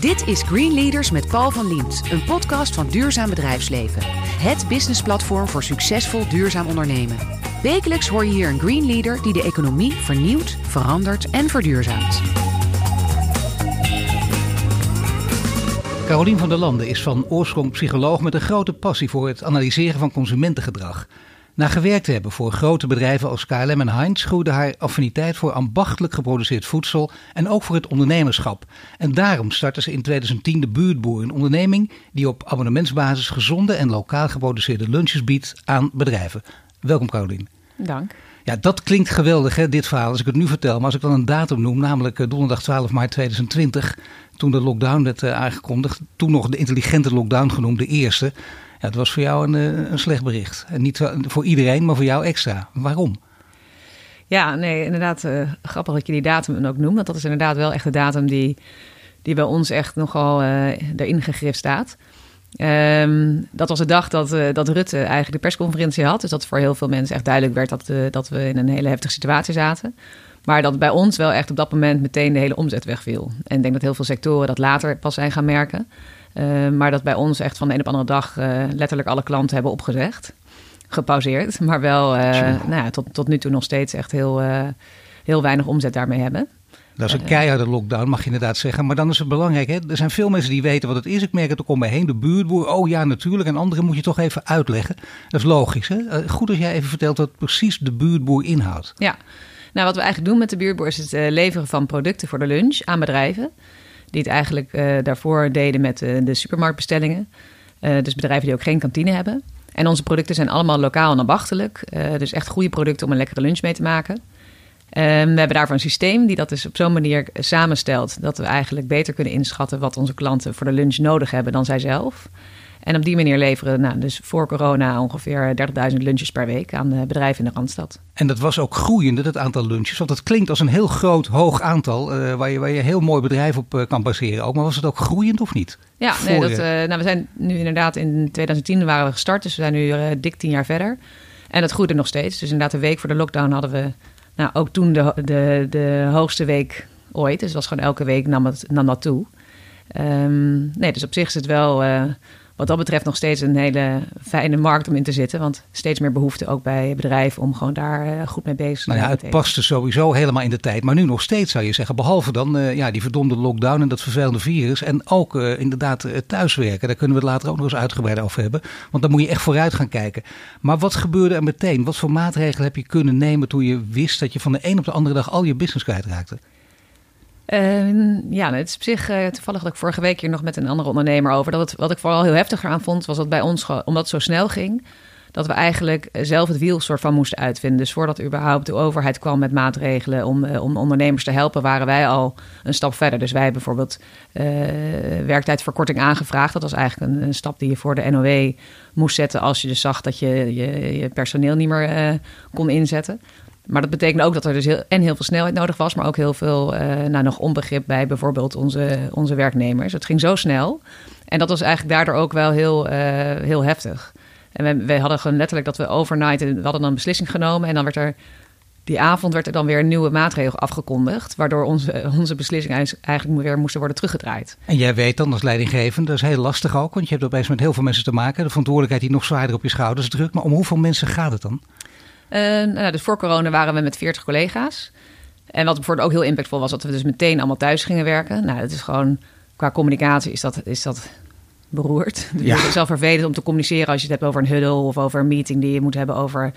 Dit is Green Leaders met Paul van Liemt, een podcast van Duurzaam Bedrijfsleven. Het businessplatform voor succesvol duurzaam ondernemen. Wekelijks hoor je hier een Green Leader die de economie vernieuwt, verandert en verduurzaamt. Carolien van der Landen is van oorsprong psycholoog met een grote passie voor het analyseren van consumentengedrag. Na gewerkt te hebben voor grote bedrijven als KLM en Heinz groeide haar affiniteit voor ambachtelijk geproduceerd voedsel en ook voor het ondernemerschap. En daarom startte ze in 2010 de Buurtboer, een onderneming die op abonnementsbasis gezonde en lokaal geproduceerde lunches biedt aan bedrijven. Welkom Carolien. Dank. Ja, dat klinkt geweldig, hè, dit verhaal, als ik het nu vertel. Maar als ik dan een datum noem, namelijk eh, donderdag 12 maart 2020, toen de lockdown werd eh, aangekondigd, toen nog de intelligente lockdown genoemd, de eerste. Ja, het was voor jou een, eh, een slecht bericht. En niet voor iedereen, maar voor jou extra. Waarom? Ja, nee, inderdaad uh, grappig dat je die datum ook noemt. Want dat is inderdaad wel echt de datum die, die bij ons echt nogal uh, erin gegrift staat. Um, dat was de dag dat, dat Rutte eigenlijk de persconferentie had. Dus dat voor heel veel mensen echt duidelijk werd dat, dat we in een hele heftige situatie zaten. Maar dat bij ons wel echt op dat moment meteen de hele omzet wegviel. En ik denk dat heel veel sectoren dat later pas zijn gaan merken. Uh, maar dat bij ons echt van de een op de andere dag letterlijk alle klanten hebben opgezegd. Gepauzeerd. Maar wel nou ja, tot, tot nu toe nog steeds echt heel, heel weinig omzet daarmee hebben. Dat is een keiharde lockdown, mag je inderdaad zeggen. Maar dan is het belangrijk, hè? er zijn veel mensen die weten wat het is. Ik merk het ook om me heen, de buurtboer. Oh ja, natuurlijk. En anderen moet je toch even uitleggen. Dat is logisch. Hè? Goed als jij even vertelt wat precies de buurtboer inhoudt. Ja, nou wat we eigenlijk doen met de buurtboer is het leveren van producten voor de lunch aan bedrijven. Die het eigenlijk uh, daarvoor deden met uh, de supermarktbestellingen. dus bedrijven die ook geen kantine hebben. En onze producten zijn allemaal lokaal en ambachtelijk. dus echt goede producten om een lekkere lunch mee te maken. Um, we hebben daarvoor een systeem die dat dus op zo'n manier samenstelt dat we eigenlijk beter kunnen inschatten wat onze klanten voor de lunch nodig hebben dan zij zelf. En op die manier leveren nou, dus voor corona ongeveer 30.000 lunches per week aan de bedrijven in de Randstad. En dat was ook groeiende, dat aantal lunches. Want het klinkt als een heel groot, hoog aantal uh, waar, je, waar je heel mooi bedrijf op uh, kan baseren. Ook. Maar was het ook groeiend of niet? Ja, nee, dat, uh, nou, we zijn nu inderdaad in 2010 waren we gestart. Dus we zijn nu dik tien jaar verder. En dat groeide nog steeds. Dus inderdaad, een week voor de lockdown hadden we nou, ook toen de, de, de hoogste week ooit. Dus het was gewoon elke week nam, het, nam dat toe. Um, nee, dus op zich is het wel uh, wat dat betreft nog steeds een hele fijne markt om in te zitten. Want steeds meer behoefte ook bij bedrijven om gewoon daar uh, goed mee bezig te zijn. Nou ja, het paste sowieso helemaal in de tijd. Maar nu nog steeds zou je zeggen. Behalve dan uh, ja, die verdomde lockdown en dat vervelende virus. En ook uh, inderdaad thuiswerken. Daar kunnen we het later ook nog eens uitgebreid over hebben. Want dan moet je echt vooruit gaan kijken. Maar wat gebeurde er meteen? Wat voor maatregelen heb je kunnen nemen toen je wist dat je van de een op de andere dag al je business kwijtraakte? Uh, ja, het is op zich uh, toevallig dat ik vorige week hier nog met een andere ondernemer over. Dat wat ik vooral heel heftig aan vond, was dat bij ons, omdat het zo snel ging, dat we eigenlijk zelf het wiel soort van moesten uitvinden. Dus voordat überhaupt de overheid kwam met maatregelen om, uh, om ondernemers te helpen, waren wij al een stap verder. Dus wij hebben bijvoorbeeld werktijdverkorting aangevraagd. Dat was eigenlijk een, een, stap die je voor de NOW moest zetten als je dus zag dat je je, je personeel niet meer kon inzetten. Maar dat betekent ook dat er dus heel, en heel veel snelheid nodig was, maar ook heel veel uh, nou, nog onbegrip bij bijvoorbeeld onze, onze werknemers. Het ging zo snel. En dat was eigenlijk daardoor ook wel heel, uh, heel heftig. En we, we, hadden gewoon letterlijk dat we overnight, we hadden dan een beslissing genomen en dan werd er die avond werd er dan weer een nieuwe maatregel afgekondigd, waardoor onze, onze beslissing eigenlijk weer moesten worden teruggedraaid. En jij weet dan als leidinggevende, dat is heel lastig ook, want je hebt opeens met heel veel mensen te maken. De verantwoordelijkheid die nog zwaarder op je schouders drukt. Maar om hoeveel mensen gaat het dan? Uh, nou, dus voor corona waren we met 40 collega's. En wat bijvoorbeeld ook heel impactvol was, dat we dus meteen allemaal thuis gingen werken. Nou, het is gewoon, qua communicatie is dat, is dat beroerd. Ja. Het is wel vervelend om te communiceren als je het hebt over een huddle of over een meeting die je moet hebben over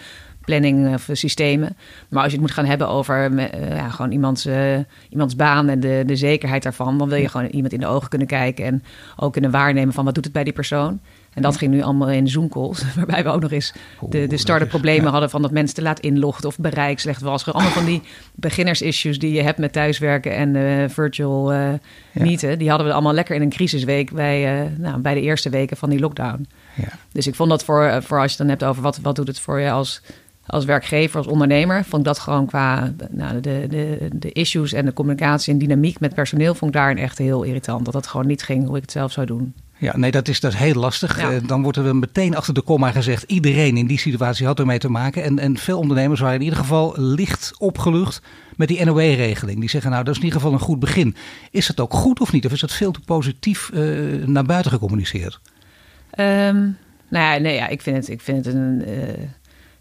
planning of systemen. Maar als je het moet gaan hebben over uh, ja, gewoon iemands, uh, iemands baan en de, de zekerheid daarvan, dan wil je gewoon iemand in de ogen kunnen kijken en ook kunnen waarnemen van wat doet het bij die persoon. En dat ging nu allemaal in Zoom-calls, waarbij we ook nog eens de, de start problemen ja. hadden van dat mensen te laat inloggen of bereik slecht was. Allemaal van die beginners-issues die je hebt met thuiswerken en uh, virtual uh, ja. meeten. Die hadden we allemaal lekker in een crisisweek bij, uh, nou, bij de eerste weken van die lockdown. Ja. Dus ik vond dat voor, voor als je het dan hebt over wat, wat doet het voor je als, als werkgever, als ondernemer, vond ik dat gewoon qua nou, de, de, de issues en de communicatie en dynamiek met personeel, vond ik daarin echt heel irritant. Dat dat gewoon niet ging hoe ik het zelf zou doen. Ja, nee, dat is, dat is heel lastig. Eh, dan wordt er meteen achter de komma gezegd: iedereen in die situatie had ermee te maken. En, en veel ondernemers waren in ieder geval licht opgelucht met die NOW-regeling. Die zeggen: Nou, dat is in ieder geval een goed begin. Is dat ook goed of niet? Of is dat veel te positief uh, naar buiten gecommuniceerd? Um, nou ja, nee, ja, ik vind het, ik vind het een. Uh,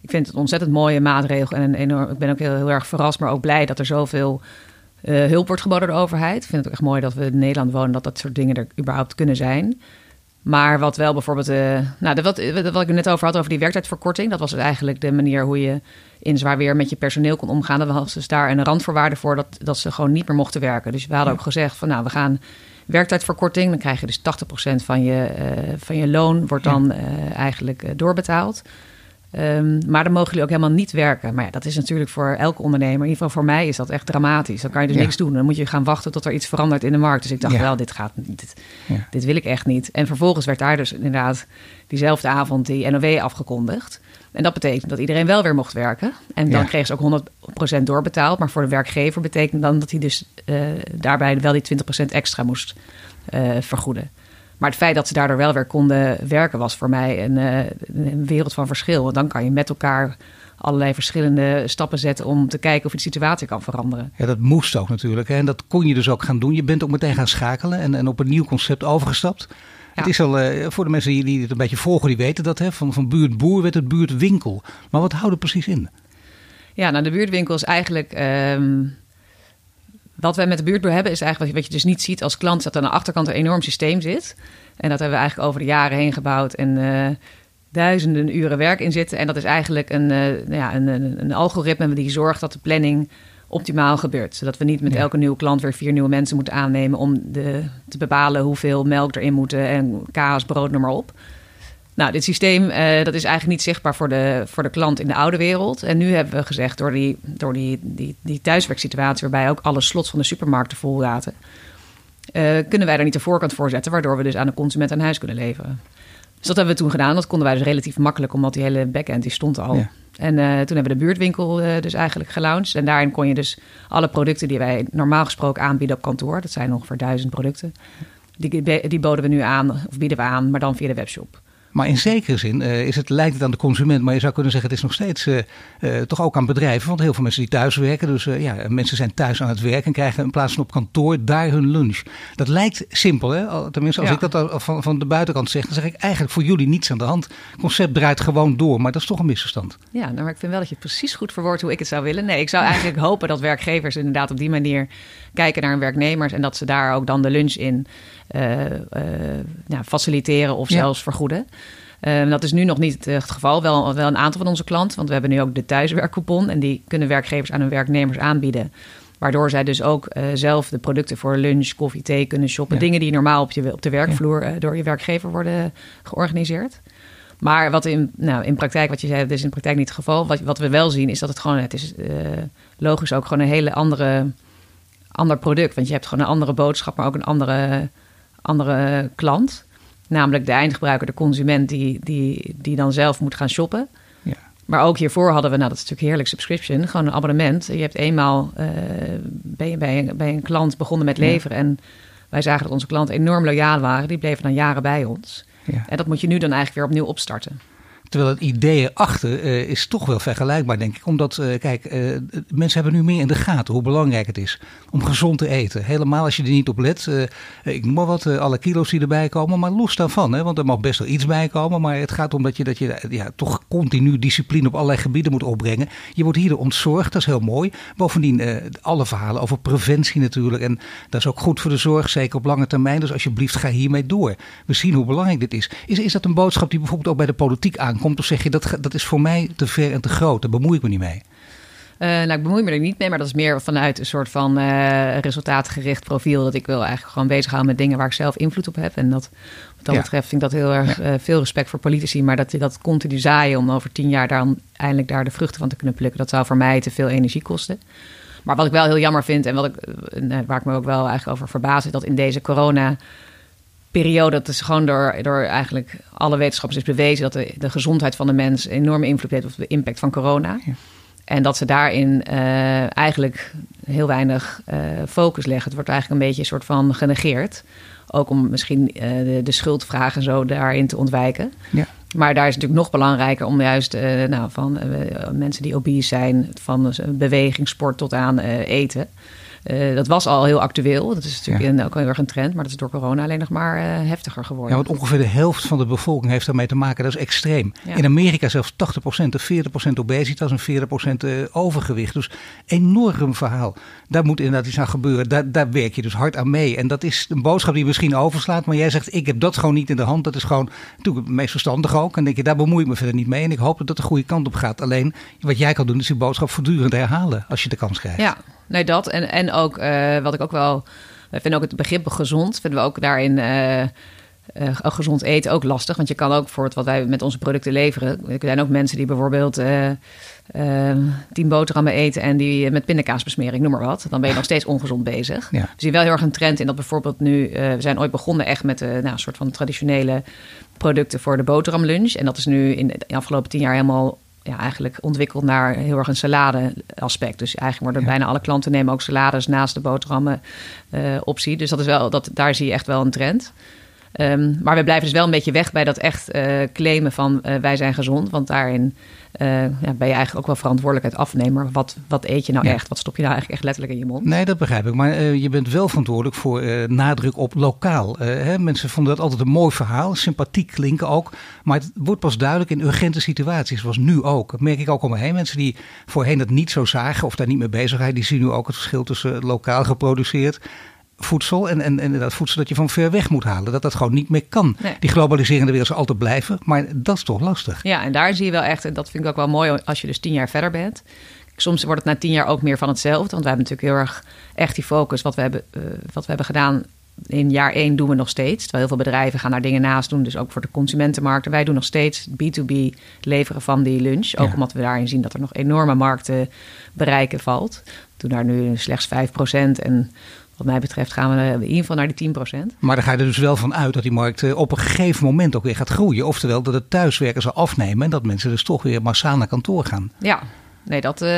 ik vind het een ontzettend mooie maatregel. En een enorm, ik ben ook heel, heel erg verrast, maar ook blij dat er zoveel uh, hulp wordt geboden door de overheid. Ik vind het ook echt mooi dat we in Nederland wonen, dat dat soort dingen er überhaupt kunnen zijn. Maar wat wel bijvoorbeeld, uh, nou, wat, wat ik net over had, over die werktijdverkorting, dat was eigenlijk de manier hoe je in zwaar weer met je personeel kon omgaan. Dat was dus daar een randvoorwaarde voor dat, dat ze gewoon niet meer mochten werken. Dus we hadden ook gezegd van, nou, we gaan werktijdverkorting, dan krijg je dus 80% van je, uh, van je loon, wordt dan eigenlijk doorbetaald. Um, maar dan mogen jullie ook helemaal niet werken. Maar ja, dat is natuurlijk voor elke ondernemer, in ieder geval voor mij, is dat echt dramatisch. Dan kan je dus niks doen. Dan moet je gaan wachten tot er iets verandert in de markt. Dus ik dacht wel, dit gaat dit, ja. dit wil ik echt niet. En vervolgens werd daar dus inderdaad diezelfde avond die NOW afgekondigd. En dat betekent dat iedereen wel weer mocht werken. En dan kreeg ze ook 100% doorbetaald. Maar voor de werkgever betekent dan dat hij dus uh, daarbij wel die 20% extra moest uh, vergoeden. Maar het feit dat ze daardoor wel weer konden werken was voor mij een, uh, een wereld van verschil. Want dan kan je met elkaar allerlei verschillende stappen zetten om te kijken of je de situatie kan veranderen. Ja, dat moest ook natuurlijk. Hè? En dat kon je dus ook gaan doen. Je bent ook meteen gaan schakelen en, en op een nieuw concept overgestapt. Ja. Het is al, uh, voor de mensen die, die het een beetje volgen, die weten dat. Hè? Van, van buurtboer werd het buurtwinkel. Maar wat houdt het precies in? Ja, nou de buurtwinkel is eigenlijk... Um, wat wij met de buurtboer hebben is eigenlijk wat je, dus niet ziet als klant, dat er aan de achterkant een enorm systeem zit. En dat hebben we eigenlijk over de jaren heen gebouwd en uh, duizenden uren werk in zitten. En dat is eigenlijk een, uh, nou ja, een, een, een, algoritme die zorgt dat de planning optimaal gebeurt. Zodat we niet met ja. elke nieuwe klant weer vier nieuwe mensen moeten aannemen om de, te bepalen hoeveel melk erin moet en kaas, brood, noem maar op. Nou, dit systeem uh, dat is eigenlijk niet zichtbaar voor de, voor de klant in de oude wereld. En nu hebben we gezegd, door die, door die, die, die thuiswerksituatie... waarbij ook alle slots van de supermarkten vol zaten... Uh, kunnen wij er niet de voorkant voor zetten... waardoor we dus aan de consument aan huis kunnen leveren. Dus dat hebben we toen gedaan. Dat konden wij dus relatief makkelijk, omdat die hele backend die stond al. Ja. En uh, toen hebben we de buurtwinkel uh, dus eigenlijk gelaunched. En daarin kon je dus alle producten die wij normaal gesproken aanbieden op kantoor... dat zijn ongeveer duizend producten... Die, die boden we nu aan, of bieden we aan, maar dan via de webshop. Maar in zekere zin uh, is het, lijkt het aan de consument, maar je zou kunnen zeggen het is nog steeds uh, uh, toch ook aan bedrijven. Want heel veel mensen die thuis werken, dus ja, mensen zijn thuis aan het werk en krijgen in plaats van op kantoor daar hun lunch. Dat lijkt simpel, hè? tenminste als ja. ik dat van, van de buitenkant zeg, dan zeg ik eigenlijk voor jullie niets aan de hand. Het concept draait gewoon door, maar dat is toch een misverstand. Ja, nou, maar ik vind wel dat je precies goed verwoordt hoe ik het zou willen. Nee, ik zou eigenlijk hopen dat werkgevers inderdaad op die manier kijken naar hun werknemers en dat ze daar ook dan de lunch in faciliteren of ja. zelfs vergoeden. Uh, dat is nu nog niet het geval. Wel, wel een aantal van onze klanten, want we hebben nu ook de thuiswerkcoupon en die kunnen werkgevers aan hun werknemers aanbieden. Waardoor zij dus ook uh, zelf de producten voor lunch, koffie, thee kunnen shoppen. Ja. Dingen die normaal op, je, op de werkvloer uh, door je werkgever worden georganiseerd. Maar wat in, nou, in praktijk, wat je zei, dat is in praktijk niet het geval. Wat, wat we wel zien is dat het gewoon, het is logisch ook gewoon een hele andere ander product. Want je hebt gewoon een andere boodschap, maar ook een andere, andere klant. Namelijk de eindgebruiker, de consument, die, die, die dan zelf moet gaan shoppen. Ja. Maar ook hiervoor hadden we, nou dat is natuurlijk heerlijk, subscription, gewoon een abonnement. Je hebt eenmaal, uh, ben je bij een, bij een klant begonnen met leveren. Ja. En wij zagen dat onze klanten enorm loyaal waren. Die bleven dan jaren bij ons. Ja. En dat moet je nu dan eigenlijk weer opnieuw opstarten. Terwijl het idee erachter uh, is toch wel vergelijkbaar, denk ik. Omdat, uh, kijk, uh, mensen hebben nu meer in de gaten hoe belangrijk het is om gezond te eten. Helemaal als je er niet op let. ik noem maar wat, alle kilo's die erbij komen. Maar los daarvan, hè, want er mag best wel iets bij komen. Maar het gaat om dat je, dat je ja, toch continu discipline op allerlei gebieden moet opbrengen. Je wordt hier ontzorgd, dat is heel mooi. Bovendien alle verhalen over preventie natuurlijk. En dat is ook goed voor de zorg, zeker op lange termijn. Dus alsjeblieft, ga hiermee door. We zien hoe belangrijk dit is. Is, is dat een boodschap die bijvoorbeeld ook bij de politiek aankomt? Komt? Of zeg je dat, dat is voor mij te ver en te groot, daar bemoei ik me niet mee? Uh, nou, ik bemoei me er niet mee, maar dat is meer vanuit een soort van uh, resultaatgericht profiel. Dat ik wil eigenlijk gewoon bezighouden met dingen waar ik zelf invloed op heb. En dat, wat dat ja. betreft vind ik dat heel erg uh, veel respect voor politici. Maar dat je dat continu zaaien om over tien jaar daar eindelijk daar de vruchten van te kunnen plukken, dat zou voor mij te veel energie kosten. Maar wat ik wel heel jammer vind en wat ik, waar ik me ook wel eigenlijk over verbaas, is dat in deze corona periode, dat is gewoon door, door eigenlijk alle wetenschappers is bewezen dat de, de gezondheid van de mens enorme invloed heeft op de impact van corona. Ja. En dat ze daarin uh, eigenlijk heel weinig uh, focus leggen. Het wordt eigenlijk een beetje een soort van genegeerd. Ook om misschien uh, de, de schuldvragen zo daarin te ontwijken. Ja. Maar daar is het natuurlijk nog belangrijker om juist nou, van mensen die obese zijn, van beweging, sport tot aan eten uh, dat was al heel actueel. Dat is natuurlijk ja. in, ook heel erg een trend. Maar dat is door corona alleen nog maar uh, heftiger geworden. Ja, want ongeveer de helft van de bevolking heeft daarmee te maken. Dat is extreem. Ja. In Amerika zelfs 80% of 40% obesitas en 40% uh, overgewicht. Dus enorm verhaal. Daar moet inderdaad iets aan gebeuren. Daar, daar werk je dus hard aan mee. En dat is een boodschap die misschien overslaat. Maar jij zegt, ik heb dat gewoon niet in de hand. Dat is gewoon natuurlijk het meest verstandig ook. En denk je, daar bemoei ik me verder niet mee. En ik hoop dat dat de goede kant op gaat. Alleen, wat jij kan doen, is die boodschap voortdurend herhalen. Als je de kans krijgt. Ja, nee, dat. En, en ook uh, wat ik ook wel. We vinden ook het begrip gezond. Vinden we ook daarin. Uh, uh, gezond eten ook lastig. Want je kan ook voor wat wij met onze producten leveren. Er zijn ook mensen die bijvoorbeeld uh, tien boterhammen eten en die met pindakaasbesmering, noem maar wat. Dan ben je nog steeds ongezond bezig. Ja. Dus je ziet wel heel erg een trend in dat bijvoorbeeld nu. we zijn ooit begonnen echt met nou, een soort van traditionele producten voor de boterhamlunch. En dat is nu in de afgelopen tien jaar helemaal ja, eigenlijk ontwikkeld naar heel erg een salade aspect. Dus eigenlijk worden bijna alle klanten nemen ook salades naast de boterhammen uh, optie. Dus dat is wel, dat, daar zie je echt wel een trend. Um, maar we blijven dus wel een beetje weg bij dat echt uh, claimen van uh, wij zijn gezond. Want daarin uh, ja, ben je eigenlijk ook wel verantwoordelijkheid afnemer. Wat, wat eet je nou echt? Wat stop je nou eigenlijk echt letterlijk in je mond? Nee, dat begrijp ik. Maar uh, je bent wel verantwoordelijk voor uh, nadruk op lokaal. Hè? Mensen vonden dat altijd een mooi verhaal, sympathiek klinken ook. Maar het wordt pas duidelijk in urgente situaties, zoals nu ook. Dat merk ik ook om me heen. Mensen die voorheen dat niet zo zagen of daar niet mee bezig zijn, die zien nu ook het verschil tussen lokaal geproduceerd voedsel en, en, en dat voedsel dat je van ver weg moet halen. Dat dat gewoon niet meer kan. Die globaliserende wereld zal altijd blijven, maar dat is toch lastig. Ja, en daar zie je wel echt, en dat vind ik ook wel mooi als je dus tien jaar verder bent. Soms wordt het na tien jaar ook meer van hetzelfde. Want we hebben natuurlijk heel erg echt die focus. Wat we hebben, uh, wat we hebben gedaan in jaar één doen we nog steeds. Terwijl heel veel bedrijven gaan daar dingen naast doen. Dus ook voor de consumentenmarkt. wij doen nog steeds B2B leveren van die lunch. Ook omdat we daarin zien dat er nog enorme markten bereiken valt. We doen daar nu slechts 5% en wat mij betreft gaan we in ieder geval naar die 10%. Maar dan ga je er dus wel van uit dat die markt eh, op een gegeven moment ook weer gaat groeien. Oftewel dat het thuiswerken zal afnemen en dat mensen dus toch weer massaal naar kantoor gaan. Ja, nee, dat, uh,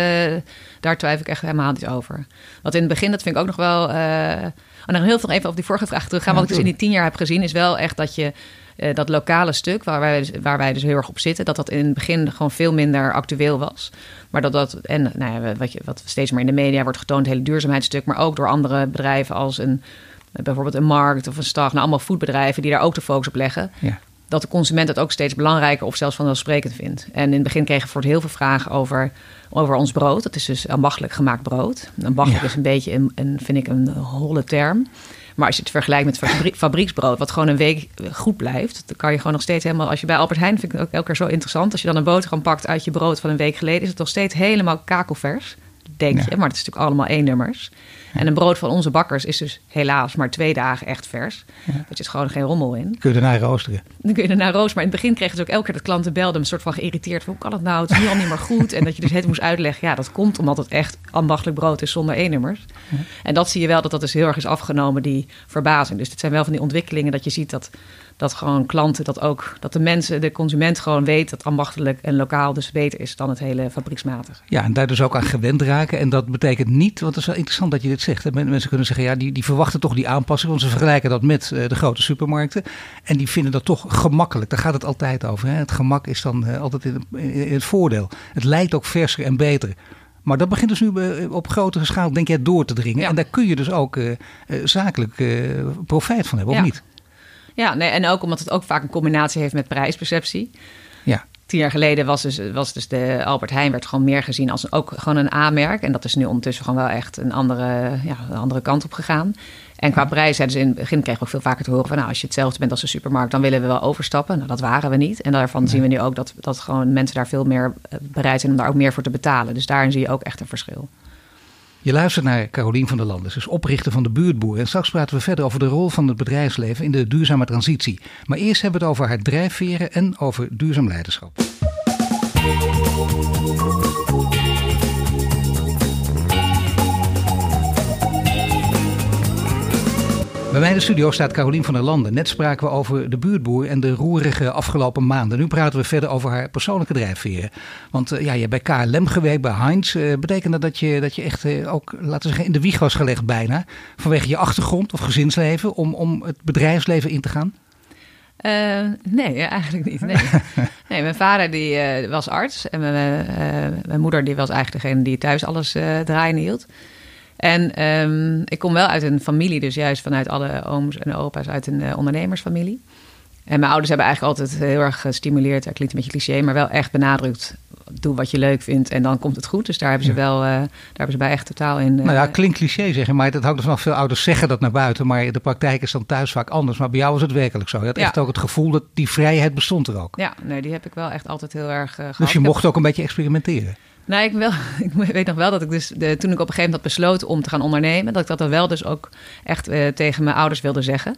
daar twijfel ik echt helemaal niet over. Want in het begin, dat vind ik ook nog wel. Uh, en nog heel veel even op die vorige vraag terug gaan. Ja, wat ik dus in die tien jaar heb gezien, is wel echt dat je uh, dat lokale stuk waar wij, waar wij dus heel erg op zitten, dat dat in het begin gewoon veel minder actueel was. Maar dat dat, en nou ja, wat, je, wat steeds meer in de media wordt getoond, het hele duurzaamheidsstuk, maar ook door andere bedrijven als een, bijvoorbeeld een markt of een stag, nou, allemaal foodbedrijven die daar ook de focus op leggen. Ja. Dat de consument het ook steeds belangrijker of zelfs vanzelfsprekend vindt. En in het begin kregen we voor het heel veel vragen over, over ons brood. Dat is dus ambachtelijk gemaakt brood. Ambachtelijk ja. is een beetje, een, een, vind ik, een holle term. Maar als je het vergelijkt met fabrie fabrieksbrood, wat gewoon een week goed blijft, dan kan je gewoon nog steeds helemaal. Als je bij Albert Heijn vind ik het ook elke keer zo interessant. Als je dan een boterham pakt uit je brood van een week geleden, is het nog steeds helemaal kakelvers. Denk je, maar het is natuurlijk allemaal één nummers. En een brood van onze bakkers is dus helaas maar twee dagen echt vers. Ja. Er zit gewoon geen rommel in. Kun je ernaar roosteren? Dan kun je ernaar roosteren. Maar in het begin kregen ze ook elke keer dat klanten belden... een soort van geïrriteerd. Hoe kan het nou? Het is nu al niet meer goed. En dat je dus het moest uitleggen. Ja, dat komt omdat het echt ambachtelijk brood is zonder E-nummers. Ja. En dat zie je wel dat dat dus heel erg is afgenomen, die verbazing. Dus dit zijn wel van die ontwikkelingen dat je ziet dat dat gewoon klanten dat ook, dat de mensen, de consument gewoon weet dat ambachtelijk en lokaal dus beter is dan het hele fabrieksmatig. Ja, en daar dus ook aan gewend raken. En dat betekent niet, want het is wel interessant dat je dit zegt. Mensen kunnen zeggen, ja, die, die verwachten toch die aanpassing, want ze vergelijken dat met uh, de grote supermarkten. En die vinden dat toch gemakkelijk. Daar gaat het altijd over. Hè? Het gemak is dan uh, altijd in, in het voordeel. Het lijkt ook verser en beter. Maar dat begint dus nu eh, op grotere schaal, denk jij, door te dringen. Ja. En daar kun je dus ook uh, zakelijk uh, profijt van hebben, ja. of niet? Ja, nee, en ook omdat het ook vaak een combinatie heeft met prijsperceptie. Ja. Tien jaar geleden was dus, was dus de Albert Heijn werd gewoon meer gezien als ook gewoon een A-merk. En dat is nu ondertussen gewoon wel echt een andere, ja, een andere kant op gegaan. En qua prijs, dus in het begin kregen we ook veel vaker te horen van... nou, als je hetzelfde bent als de supermarkt, dan willen we wel overstappen. Nou, dat waren we niet. En daarvan nee. zien we nu ook dat, dat gewoon mensen daar veel meer eh, bereid zijn... om daar ook meer voor te betalen. Dus daarin zie je ook echt een verschil. Je luistert naar Carolien van der Landen, dus oprichter van de Buurtboer. En straks praten we verder over de rol van het bedrijfsleven in de duurzame transitie. Maar eerst hebben we het over haar drijfveren en over duurzaam leiderschap. Bij mij in de studio staat Carolien van der Landen. Net spraken we over de buurtboer en de roerige afgelopen maanden. Nu praten we verder over haar persoonlijke drijfveren. Want uh, ja, je hebt bij KLM gewerkt, bij Heinz. Uh, betekent dat dat je, dat je echt uh, ook, laten we zeggen, in de wieg was gelegd bijna? Vanwege je achtergrond of gezinsleven om, om het bedrijfsleven in te gaan? Nee, eigenlijk niet. Nee. nee mijn vader die, was arts en mijn, mijn, moeder die was eigenlijk degene die thuis alles draaien hield. En um, ik kom wel uit een familie, dus juist vanuit alle ooms en opa's uit een ondernemersfamilie. En mijn ouders hebben eigenlijk altijd heel erg gestimuleerd, dat klinkt een beetje cliché, maar wel echt benadrukt doe wat je leuk vindt en dan komt het goed. Dus daar hebben ze wel, uh, daar hebben ze bij echt totaal in. Uh, nou ja, klinkt cliché zeggen, maar dat hangt er vanaf. Veel ouders zeggen dat naar buiten, maar de praktijk is dan thuis vaak anders. Maar bij jou was het werkelijk zo. Je had ja. echt ook het gevoel dat die vrijheid bestond er ook. Ja, nee, die heb ik wel echt altijd heel erg uh, Dus je mocht ook een beetje experimenteren? Nou, ik, wel, ik weet nog wel dat ik dus de, toen ik op een gegeven moment had besloten om te gaan ondernemen, dat ik dat dan wel dus ook echt tegen mijn ouders wilde zeggen.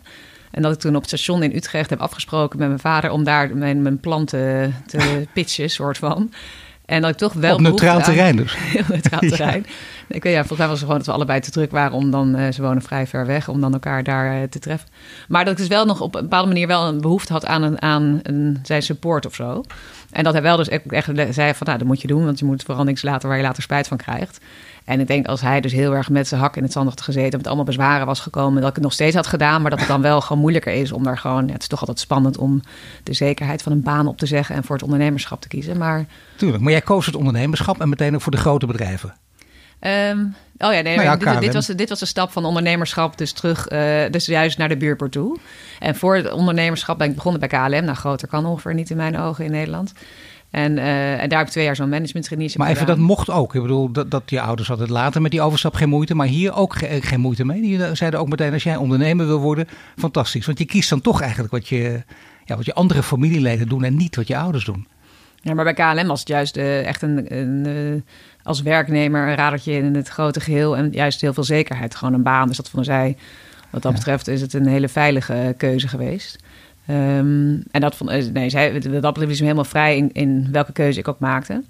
En dat ik toen op het station in Utrecht heb afgesproken met mijn vader om daar mijn, mijn plan te, te pitchen, soort van. En dat ik toch wel. Op neutraal terrein dus. Heel neutraal terrein. Ik weet ja, volgens mij was het gewoon dat we allebei te druk waren om dan. Uh, ze wonen vrij ver weg, om dan elkaar daar uh, te treffen. Maar dat ik dus wel nog op een bepaalde manier wel een behoefte had aan, een, aan een, zijn support of zo. En dat hij wel dus echt, echt zei van nou, dat moet je doen, want je moet vooral niks laten waar je later spijt van krijgt. En ik denk als hij dus heel erg met zijn hak in het zand had gezeten, met allemaal bezwaren was gekomen, dat ik het nog steeds had gedaan, maar dat het dan wel gewoon moeilijker is om daar gewoon, ja, het is toch altijd spannend om de zekerheid van een baan op te zeggen en voor het ondernemerschap te kiezen. Maar, Tuurlijk, maar jij koos het ondernemerschap en meteen ook voor de grote bedrijven. Um, oh ja, nee, nou ja, dit, dit, was, dit was de stap van ondernemerschap dus terug, uh, dus juist naar de buurpoort toe. En voor het ondernemerschap ben ik begonnen bij KLM. Nou, groter kan ongeveer niet in mijn ogen in Nederland. En, uh, en daar heb ik twee jaar zo'n management Maar even, dat mocht ook. Ik bedoel, dat, dat je ouders hadden later met die overstap geen moeite. Maar hier ook ge geen moeite mee. Die zeiden ook meteen, als jij ondernemer wil worden, fantastisch. Want je kiest dan toch eigenlijk wat je, ja, wat je andere familieleden doen en niet wat je ouders doen. Ja, maar bij KLM was het juist uh, echt een, een uh, als werknemer een radertje in het grote geheel. En juist heel veel zekerheid. Gewoon een baan. Dus dat vonden zij, wat dat ja. betreft, is het een hele veilige keuze geweest. Um, en dat vond, eh, nee, zij, dat bleef helemaal vrij in, in welke keuze ik ook maakte.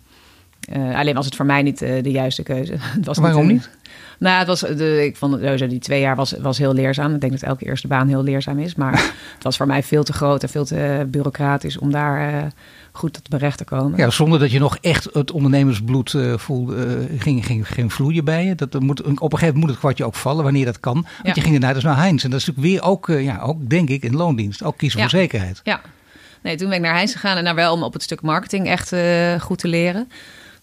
Uh, alleen was het voor mij niet uh, de juiste keuze. het was Waarom niet? Nou, het was, de, ik vond sowieso die twee jaar was, was heel leerzaam. Ik denk dat elke eerste baan heel leerzaam is. Maar het was voor mij veel te groot en veel te bureaucratisch om daar goed tot mijn recht te komen. Ja, zonder dat je nog echt het ondernemersbloed voelde, ging, ging, ging vloeien bij je. Dat moet, op een gegeven moment moet het kwartje ook vallen, wanneer dat kan. Want ja. je ging daarna dus naar Heinz. En dat is natuurlijk weer ook, ja, ook denk ik, in loondienst. Ook kiezen ja. voor zekerheid. Ja. Nee, toen ben ik naar Heinz gegaan en naar wel om op het stuk marketing echt goed te leren.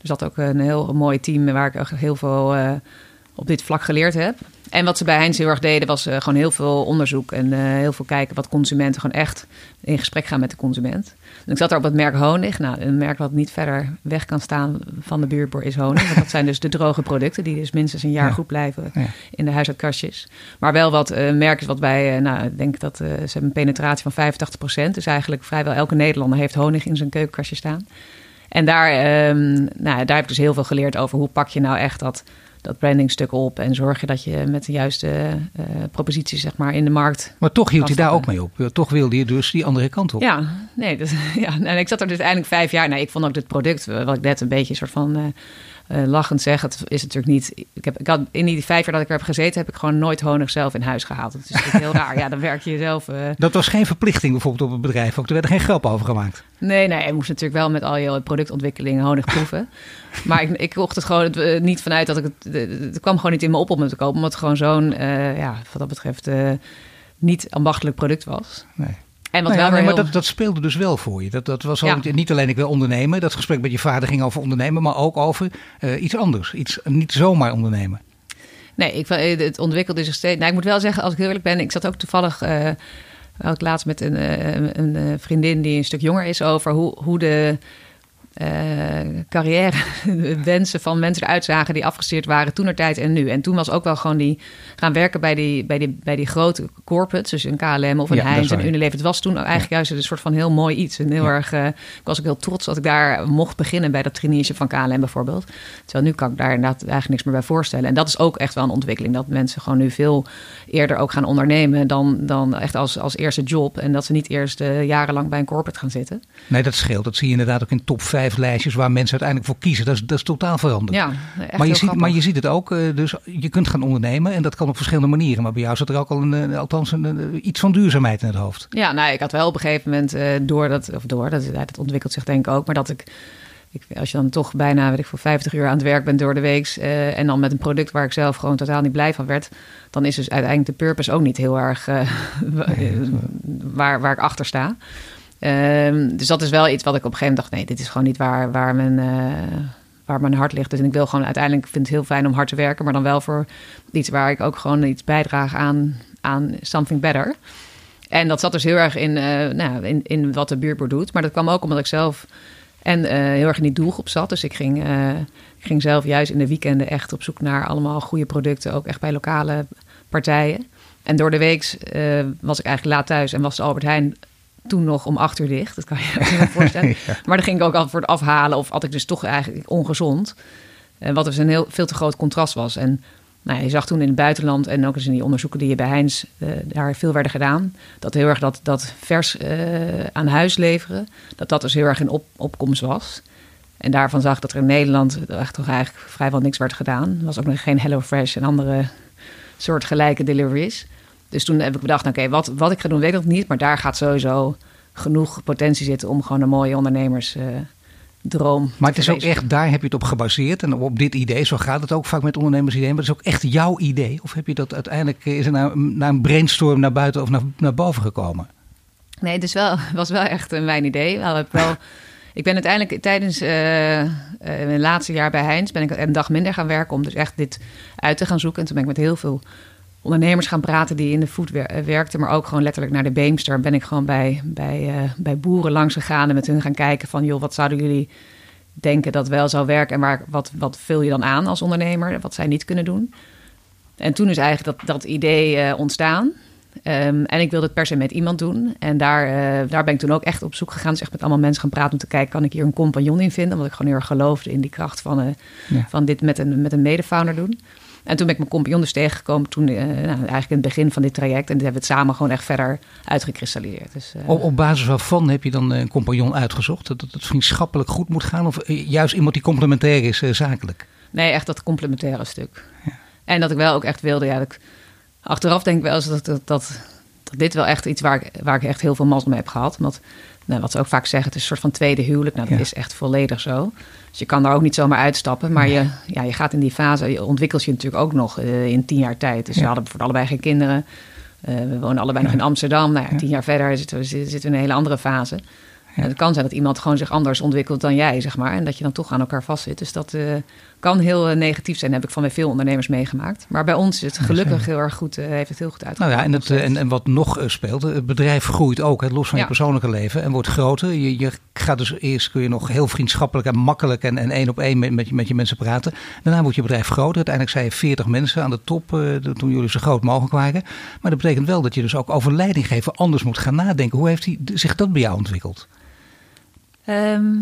Er zat ook een heel mooi team waar ik heel veel uh, op dit vlak geleerd heb. En wat ze bij Heinz heel erg deden, was uh, gewoon heel veel onderzoek en uh, heel veel kijken wat consumenten gewoon echt in gesprek gaan met de consument. En ik zat er op het merk Honig. Nou, een merk wat niet verder weg kan staan van de buurtboer is Honig. Want dat zijn dus de droge producten die dus minstens een jaar ja. goed blijven ja. in de huishoudkastjes. Maar wel wat uh, merk is wat wij, nou, ik denk dat ze hebben een penetratie van 85%. Dus eigenlijk vrijwel elke Nederlander heeft honig in zijn keukenkastje staan. En daar, um, nou, daar heb ik dus heel veel geleerd over hoe pak je nou echt dat, dat brandingstuk op. En zorg je dat je met de juiste uh, proposities zeg maar, in de markt. Maar toch hield je daar ook mee op. Toch wilde je dus die andere kant op. Ja, nee, dus, ja en ik zat er dus eindelijk vijf jaar. Nou, ik vond ook dit product, wat ik net een beetje een soort van. Uh, uh, lachend zeg, het is natuurlijk niet. Ik heb, ik had, in die vijf jaar dat ik er heb gezeten, heb ik gewoon nooit honig zelf in huis gehaald. Dat is natuurlijk heel raar. Ja, dan werk je zelf. Uh... Dat was geen verplichting bijvoorbeeld op het bedrijf. Ook er werd er geen grap over gemaakt. Nee, nee, je moest natuurlijk wel met al je productontwikkeling honig proeven. maar ik, ik kocht het gewoon uh, niet vanuit dat ik het. Het kwam gewoon niet in me op om het te kopen, omdat het gewoon zo'n, ja, wat dat betreft, niet ambachtelijk product was. Nee. En wat nou ja, nee, maar dat, dat speelde dus wel voor je. Dat, dat was ja. niet alleen ik wil ondernemen. Dat gesprek met je vader ging over ondernemen, maar ook over uh, iets anders. Iets niet zomaar ondernemen. Nee, ik, het ontwikkelde zich steeds. Nou, ik moet wel zeggen, als ik heel eerlijk ben, ik zat ook toevallig. Uh, ik laatst met een, uh, een, vriendin die een stuk jonger is over hoe, hoe de uh, carrière wensen van mensen eruit zagen die afgestudeerd waren toen er tijd en nu. En toen was ook wel gewoon die gaan werken bij die, bij die, bij die grote corporates, dus een KLM of een ja, Heinz en Unilever. Het was toen eigenlijk ja. juist een soort van heel mooi iets. En heel ja. erg, uh, ik was ook heel trots dat ik daar mocht beginnen bij dat traineeship van KLM bijvoorbeeld. Terwijl nu kan ik daar inderdaad eigenlijk niks meer bij voorstellen. En dat is ook echt wel een ontwikkeling, dat mensen gewoon nu veel eerder ook gaan ondernemen dan, dan echt als, als eerste job. En dat ze niet eerst uh, jarenlang bij een corporate gaan zitten. Nee, dat scheelt. Dat zie je inderdaad ook in top 5 vijf lijstjes waar mensen uiteindelijk voor kiezen. Dat is, dat is totaal veranderd. Ja, maar, je ziet, maar je ziet het ook, eh, dus je kunt gaan ondernemen en dat kan op verschillende manieren. Maar bij jou zat er ook al een, eh, althans een, eh, iets van duurzaamheid in het hoofd. Ja, nou, ik had wel op een gegeven moment door dat, of door, dat, dat ontwikkelt zich denk ik ook, maar dat ik, ik, als je dan toch bijna, weet ik voor 50 uur aan het werk bent door de week en dan met een product waar ik zelf gewoon totaal niet blij van werd, dan is dus uiteindelijk de purpose ook niet heel erg waar, waar ik achter sta. Ehm, dus dat is wel iets wat ik op een gegeven moment dacht, nee, dit is gewoon niet waar, waar mijn... eh, waar mijn hart ligt. Dus ik wil gewoon uiteindelijk vind het heel fijn om hard te werken, maar dan wel voor iets waar ik ook gewoon iets bijdraag aan, aan something better. En dat zat dus heel erg in, eh, nou, in, in wat de buurtboer doet. Maar dat kwam ook omdat ik zelf en eh, heel erg in die doelgroep zat. Dus ik ging, ik ging zelf juist in de weekenden echt op zoek naar allemaal goede producten. Ook echt bij lokale partijen. En door de week was ik eigenlijk laat thuis en was de Albert Heijn toen nog om acht uur dicht. Dat kan je je voorstellen. Ja. Maar dan ging ik ook altijd voor het afhalen. Of had ik dus toch eigenlijk ongezond. Wat dus een heel, veel te groot contrast was. En nou, ja, je zag toen in het buitenland en ook eens in die onderzoeken die je bij Heinz eh, daar veel werden gedaan, dat heel erg dat, dat vers eh, aan huis leveren, dat dat dus heel erg in op, opkomst was. En daarvan zag ik dat er in Nederland echt toch eigenlijk vrijwel niks werd gedaan. Er was ook nog geen HelloFresh en andere soortgelijke deliveries. Dus toen heb ik bedacht, oké, wat, wat ik ga doen weet ik nog niet, maar daar gaat sowieso genoeg potentie zitten om gewoon een mooie ondernemersdroom. droom Maar het is ook echt, daar heb je het op gebaseerd en op dit idee. Zo gaat het ook vaak met ondernemersideeën. Maar het is ook echt jouw idee. Of heb je dat uiteindelijk, is er naar, naar een brainstorm naar buiten of naar, naar boven gekomen? Nee, het is wel, was wel echt een mijn idee. Wel, ik ben uiteindelijk tijdens eh, eh, mijn laatste jaar bij Heinz... ben ik een dag minder gaan werken om dus echt dit uit te gaan zoeken. En toen ben ik met heel veel ondernemers gaan praten die in de food eh, werkten... maar ook gewoon letterlijk naar de Beemster. Ben ik gewoon bij, bij, eh, bij boeren langs gegaan en met hun gaan kijken van... joh, wat zouden jullie denken dat wel zou werken... en waar, wat, wat vul je dan aan als ondernemer, wat zij niet kunnen doen... En toen is eigenlijk dat, dat idee eh, ontstaan. Ehm, en ik wilde het per se met iemand doen. En daar, daar ben ik toen ook echt op zoek gegaan. Dus echt met allemaal mensen gaan praten om te kijken... kan ik hier een compagnon in vinden? Omdat ik gewoon heel erg geloofde in die kracht van, Ja. van dit met een, met een medefounder doen. En toen ben ik mijn compagnon dus tegengekomen... toen eh, nou, eigenlijk in het begin van dit traject. En dit hebben we het samen gewoon echt verder uitgekristalliseerd. Dus, eh, Op, op basis waarvan heb je dan een compagnon uitgezocht? Dat het vriendschappelijk goed moet gaan? Of eh, juist iemand die complementair is zakelijk? Nee, echt dat complementaire stuk. En dat ik wel ook echt wilde, ja, dat ik, achteraf denk ik wel eens dat, dat, dat, dat dit wel echt iets waar ik, waar ik echt heel veel mazzel mee heb gehad. Want nou, wat ze ook vaak zeggen, het is een soort van tweede huwelijk. Nou, dat Ja. is echt volledig zo. Dus je kan daar ook niet zomaar uitstappen. Maar je, ja, je gaat in die fase, je ontwikkelt je natuurlijk ook nog eh, in tien jaar tijd. Dus we Ja. hadden voor allebei geen kinderen. Eh, we wonen allebei nog in Amsterdam. Nou ja, Ja. tien jaar verder zitten we, zitten we in een hele andere fase. En het kan zijn dat iemand gewoon zich anders ontwikkelt dan jij, zeg maar. En dat je dan toch aan elkaar vastzit. Dus dat eh, kan heel eh, negatief zijn. heb ik van bij veel ondernemers meegemaakt. Maar bij ons is het gelukkig heel erg goed, eh, heeft het heel goed Nou uitgepakt. ja, en, het, eh, en, en wat nog speelt, het bedrijf groeit ook, hè, los van je persoonlijke leven, en wordt groter. Je, je gaat dus eerst kun je nog heel vriendschappelijk en makkelijk en, en één op één met, met, je, met je mensen praten. Daarna wordt je bedrijf groter. Uiteindelijk zijn je 40 mensen aan de top toen jullie zo groot mogelijk waren. Maar dat betekent wel dat je dus ook over leidinggeven anders moet gaan nadenken. Hoe heeft die, zich dat bij jou ontwikkeld? Ehm,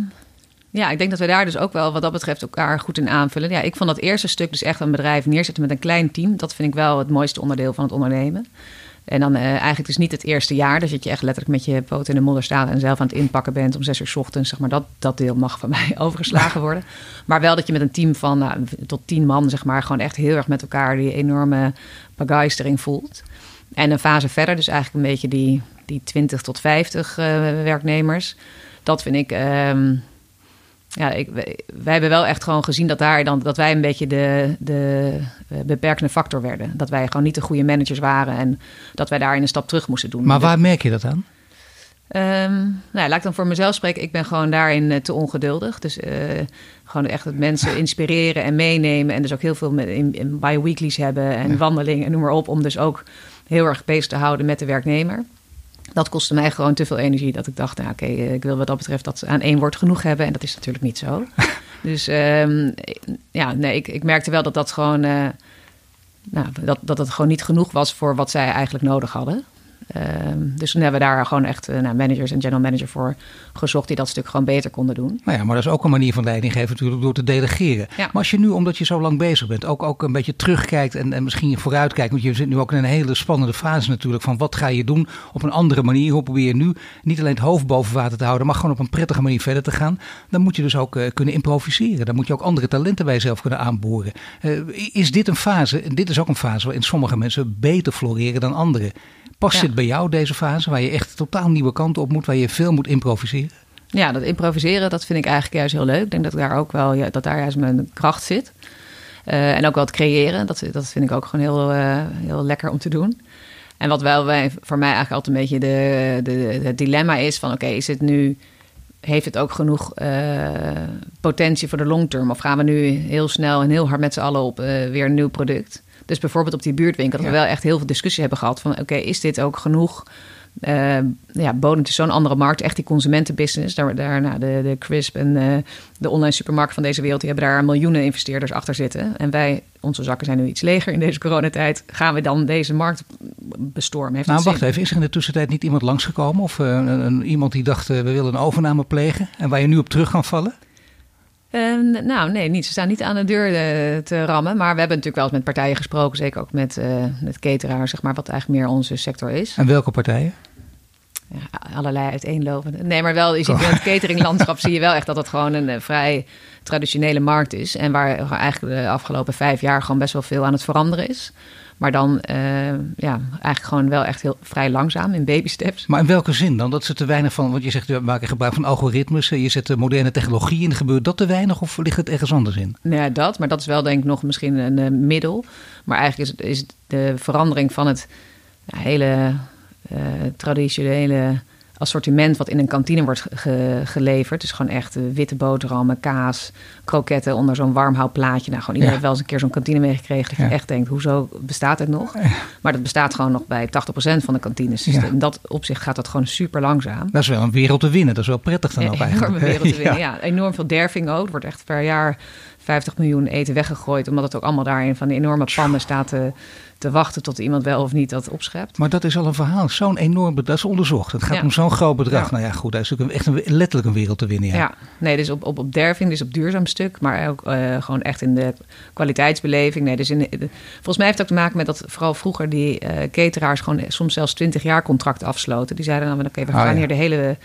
ja, ik denk dat we daar dus ook wel wat dat betreft elkaar goed in aanvullen. Ja, ik vond dat eerste stuk dus echt een bedrijf neerzetten met een klein team. Dat vind ik wel het mooiste onderdeel van het ondernemen. En dan eh, eigenlijk dus niet het eerste jaar. Dat je echt letterlijk met je poot in de modder staat en zelf aan het inpakken bent om zes uur ochtends. Zeg maar, dat, dat deel mag van mij overgeslagen worden. Maar wel dat je met een team van nou, tot tien man, zeg maar, gewoon echt heel erg met elkaar die enorme begeistering voelt. En een fase verder, dus eigenlijk een beetje die, die 20 tot 50 eh, werknemers. Dat vind ik. ehm, ja, ik, wij, wij hebben wel echt gewoon gezien dat, daar dan, dat wij een beetje de, de eh, beperkende factor werden. Dat wij gewoon niet de goede managers waren en dat wij daarin een stap terug moesten doen. Maar waar merk je dat aan? Ehm, nou, ja, laat ik dan voor mezelf spreken. Ik ben gewoon daarin eh, te ongeduldig. Dus eh, gewoon echt het mensen inspireren en meenemen. En dus ook heel veel met, in, in bi-weeklies hebben en wandelingen en noem maar op. Om dus ook heel erg bezig te houden met de werknemer. Dat kostte mij gewoon te veel energie. Dat ik dacht, nou oké, eh, ik wil wat dat betreft dat ze aan één woord genoeg hebben. En dat is natuurlijk niet zo. dus ehm, ja, nee, ik, ik merkte wel dat dat gewoon... eh, nou, dat, dat het gewoon niet genoeg was voor wat zij eigenlijk nodig hadden. Ehm, dus toen hebben we daar gewoon echt uh, managers en general manager voor gezocht die dat stuk gewoon beter konden doen. Nou ja, maar dat is ook een manier van leiding geven natuurlijk door te delegeren. Ja. Maar als je nu, omdat je zo lang bezig bent, ook, ook een beetje terugkijkt en, en misschien vooruitkijkt, want je zit nu ook in een hele spannende fase natuurlijk van wat ga je doen op een andere manier, hoe probeer je nu niet alleen het hoofd boven water te houden, maar gewoon op een prettige manier verder te gaan. Dan moet je dus ook uh, kunnen improviseren. Dan moet je ook andere talenten bij jezelf kunnen aanboren. Uh, is dit een fase, dit is ook een fase waarin sommige mensen beter floreren dan anderen. Past dit bij jou, deze fase, waar je echt totaal nieuwe kanten op moet, waar je veel moet improviseren? Ja, dat improviseren, dat vind ik eigenlijk juist heel leuk. Ik denk dat daar ook wel, ja, dat daar juist mijn kracht zit. Uh, en ook wel het creëren, dat, dat vind ik ook gewoon heel, uh, heel lekker om te doen. En wat wel wij, voor mij eigenlijk altijd een beetje de, de, het dilemma is van... oké, is het nu, heeft het ook genoeg uh, potentie voor de long term? Of gaan we nu heel snel en heel hard met z'n allen op weer een nieuw product? Dus bijvoorbeeld op die buurtwinkel, dat we wel echt heel veel discussie hebben gehad van oké, is dit ook genoeg? Uh, ja, bodem is zo'n andere markt, echt die consumentenbusiness. Daar, daar nou, de, de Crisp en uh, de online supermarkt van deze wereld, die hebben daar miljoenen investeerders achter zitten. En wij, onze zakken zijn nu iets leger in deze coronatijd. Gaan we dan deze markt bestormen? Heeft nou, wacht even. Is er in de tussentijd niet iemand langsgekomen? Of uh, een, iemand die dacht, we willen een overname plegen? En waar je nu op terug kan vallen? Uh, nou, nee, niet. Ze staan niet aan de deur uh, te rammen. Maar we hebben natuurlijk wel eens met partijen gesproken. Zeker ook met, uh, met cateraar, zeg maar, wat eigenlijk meer onze sector is. En welke partijen? Ja, allerlei uiteenlopende. Nee, maar wel, ziet in het cateringlandschap zie je wel echt dat het gewoon een vrij traditionele markt is. En waar eigenlijk de afgelopen vijf jaar gewoon best wel veel aan het veranderen is. Maar dan uh, ja, eigenlijk gewoon wel echt heel vrij langzaam in baby steps. Maar in welke zin dan? Dat ze te weinig van, want je zegt we maken gebruik van algoritmes, je zet moderne technologie in. Gebeurt dat te weinig of ligt het ergens anders in? Ja, dat. Maar dat is wel denk ik nog misschien een middel. Maar eigenlijk is, het, is de verandering van het ja, hele uh, traditionele assortiment wat in een kantine wordt ge geleverd. Dus gewoon echt witte boterhammen, kaas, kroketten onder zo'n warmhoudplaatje. Nou, gewoon iedereen ja. heeft wel eens een keer zo'n kantine meegekregen. Dat ja. je echt denkt, hoezo bestaat het nog? Ja. Maar dat bestaat gewoon nog bij 80% van de kantines. Dus in dat opzicht gaat dat gewoon super langzaam. Dat is wel een wereld te winnen. Dat is wel prettig dan ook eigenlijk. Een wereld te winnen, ja. Enorm veel derving ook. Wordt echt per jaar 50 miljoen eten weggegooid. Omdat het ook allemaal daarin van de enorme pannen staat te, te wachten tot iemand wel of niet dat opschept. Maar dat is al een verhaal. Zo'n enorm bedrag. Dat is onderzocht. Het gaat ja. om zo'n groot bedrag. Ja. Nou ja, goed. Dat is natuurlijk echt een, letterlijk een wereld te winnen. Ja, ja. nee, dus op, op, op derving, dus op duurzaam stuk. Maar ook uh, gewoon echt in de kwaliteitsbeleving. Nee, dus in de, volgens mij heeft het ook te maken met dat vooral vroeger die uh, cateraars gewoon soms zelfs 20 jaar contract afsloten. Die zeiden dan, oké, we gaan oh, hier de hele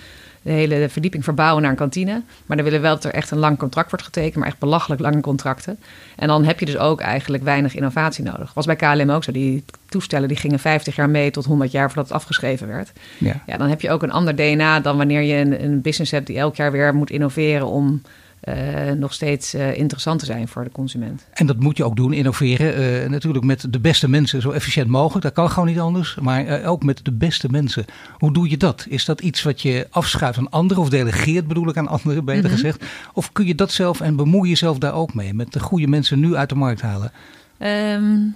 de hele verdieping verbouwen naar een kantine. Maar dan willen we wel dat er echt een lang contract wordt getekend, maar echt belachelijk lange contracten. En dan heb je dus ook eigenlijk weinig innovatie nodig. Was bij KLM ook zo. Die toestellen die gingen 50 jaar mee tot 100 jaar voordat het afgeschreven werd. Ja. ja dan heb je ook een ander DNA dan wanneer je een, een business hebt die elk jaar weer moet innoveren om uh, nog steeds uh, interessant te zijn voor de consument. En dat moet je ook doen, innoveren. Uh, natuurlijk met de beste mensen zo efficiënt mogelijk. Dat kan gewoon niet anders. Maar ook met de beste mensen. Hoe doe je dat? Is dat iets wat je afschuift aan anderen of delegeert bedoel ik aan anderen, beter mm -hmm. gezegd? Of kun je dat zelf en bemoei jezelf daar ook mee? Met de goede mensen nu uit de markt halen? Um,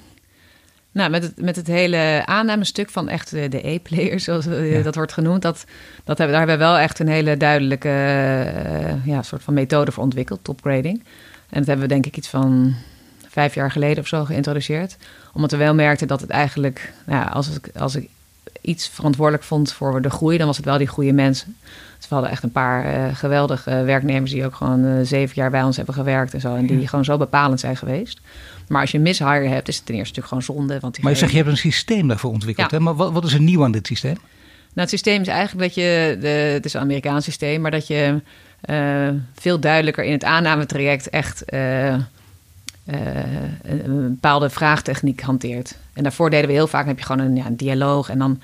nou, met het, met het hele aannamestuk van echt de E-players, zoals ja. dat wordt genoemd, dat, dat hebben, daar hebben we wel echt een hele duidelijke uh, ja, soort van methode voor ontwikkeld, topgrading. En dat hebben we denk ik iets van vijf jaar geleden of zo geïntroduceerd. Omdat we wel merkten dat het eigenlijk, nou als, ik, als ik iets verantwoordelijk vond voor de groei, dan was het wel die goede mensen. Dus we hadden echt een paar uh, geweldige werknemers die ook gewoon uh, zeven jaar bij ons hebben gewerkt en zo. En die ja. gewoon zo bepalend zijn geweest. Maar als je een mishire hebt, is het ten eerste natuurlijk gewoon zonde. Want maar je zegt, je hebt een systeem daarvoor ontwikkeld. Ja. Hè? Maar wat, wat is er nieuw aan dit systeem? Nou, het systeem is eigenlijk dat je, de, het is een Amerikaans systeem, maar dat je uh, veel duidelijker in het aannametraject echt uh, uh, een bepaalde vraagtechniek hanteert. En daarvoor deden we heel vaak, heb je gewoon een, ja, een dialoog en dan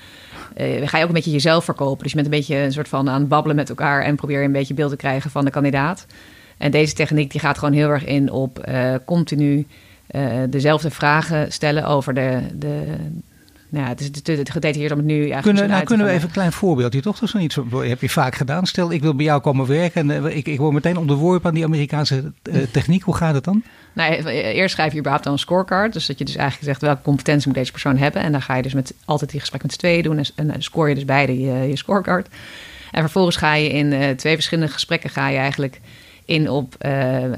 ga je ook een beetje jezelf verkopen. Dus je bent een beetje een soort van aan het babbelen met elkaar en probeer je een beetje beeld te krijgen van de kandidaat. En deze techniek die gaat gewoon heel erg in op continu uh, dezelfde vragen stellen over de. de nou het is gedetailleerd om het nu eigenlijk Kunnen, nou, kunnen we even een klein voorbeeldje, toch? Dat is niet zo, heb je vaak gedaan. Stel, ik wil bij jou komen werken en uh, ik, ik word meteen onderworpen aan die Amerikaanse uh, techniek. Hoe gaat het dan? Nou, eerst schrijf je überhaupt dan een scorecard. Dus dat je dus eigenlijk zegt welke competentie moet deze persoon hebben. En dan ga je dus met, altijd die gesprek met z'n tweeën doen. En, en dan score je dus beide je, je scorecard. En vervolgens ga je in uh, twee verschillende gesprekken ga je eigenlijk in op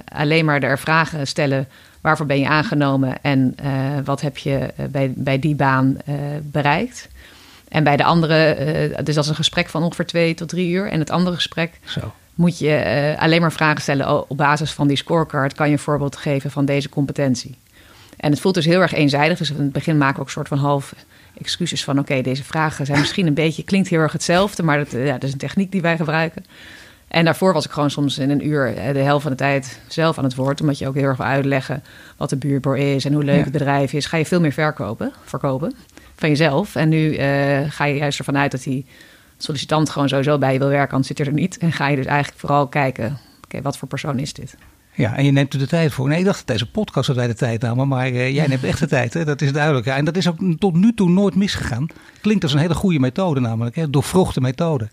alleen maar er vragen stellen waarvoor ben je aangenomen en uh, wat heb je bij, bij die baan uh, bereikt. En bij de andere, uh, dus dat is een gesprek van ongeveer twee tot drie uur. En het andere gesprek Zo. moet je alleen maar vragen stellen op basis van die scorecard. Kan je een voorbeeld geven van deze competentie? En het voelt dus heel erg eenzijdig. Dus in het begin maken we ook een soort van half excuses van... oké, deze vragen zijn misschien een beetje... klinkt heel erg hetzelfde, maar dat, ja, dat is een techniek die wij gebruiken. En daarvoor was ik gewoon soms in een uur de helft van de tijd zelf aan het woord. Omdat je ook heel erg wil uitleggen wat de buurtboer is en hoe leuk ja. het bedrijf is. Ga je veel meer verkopen, verkopen van jezelf. En nu uh, ga je juist ervan uit dat die sollicitant gewoon sowieso bij je wil werken, anders zit er niet. En ga je dus eigenlijk vooral kijken, oké, okay, wat voor persoon is dit? Ja, en je neemt er de tijd voor. Nee, ik dacht dat deze podcast dat wij de tijd namen, maar uh, jij neemt echt de tijd, hè? dat is duidelijk. Ja, en dat is ook tot nu toe nooit misgegaan. Klinkt als een hele goede methode namelijk, hè? doorvrochte methode.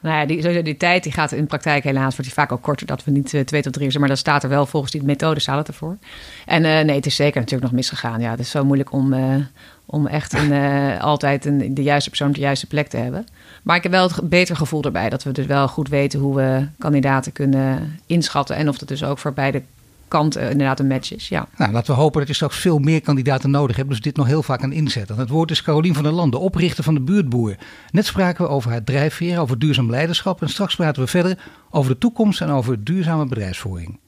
Nou ja, die, die tijd die gaat in de praktijk helaas wordt die vaak ook korter. Dat we niet uh, twee tot drie uur, maar dat staat er wel volgens die methode staat het ervoor. En uh, nee, het is zeker natuurlijk nog misgegaan. Ja, het is zo moeilijk om, uh, om echt een, altijd een, de juiste persoon op de juiste plek te hebben. Maar ik heb wel het beter gevoel erbij. Dat we dus wel goed weten hoe we kandidaten kunnen inschatten. En of dat dus ook voor beide kanten inderdaad een match is. Ja. Nou, laten we hopen dat je straks veel meer kandidaten nodig hebt. Dus dit nog heel vaak aan inzetten. Het woord is Carolien van der Landen, oprichter van de Buurtboer. Net spraken we over haar drijfveer, over duurzaam leiderschap. En straks praten we verder over de toekomst en over duurzame bedrijfsvoering.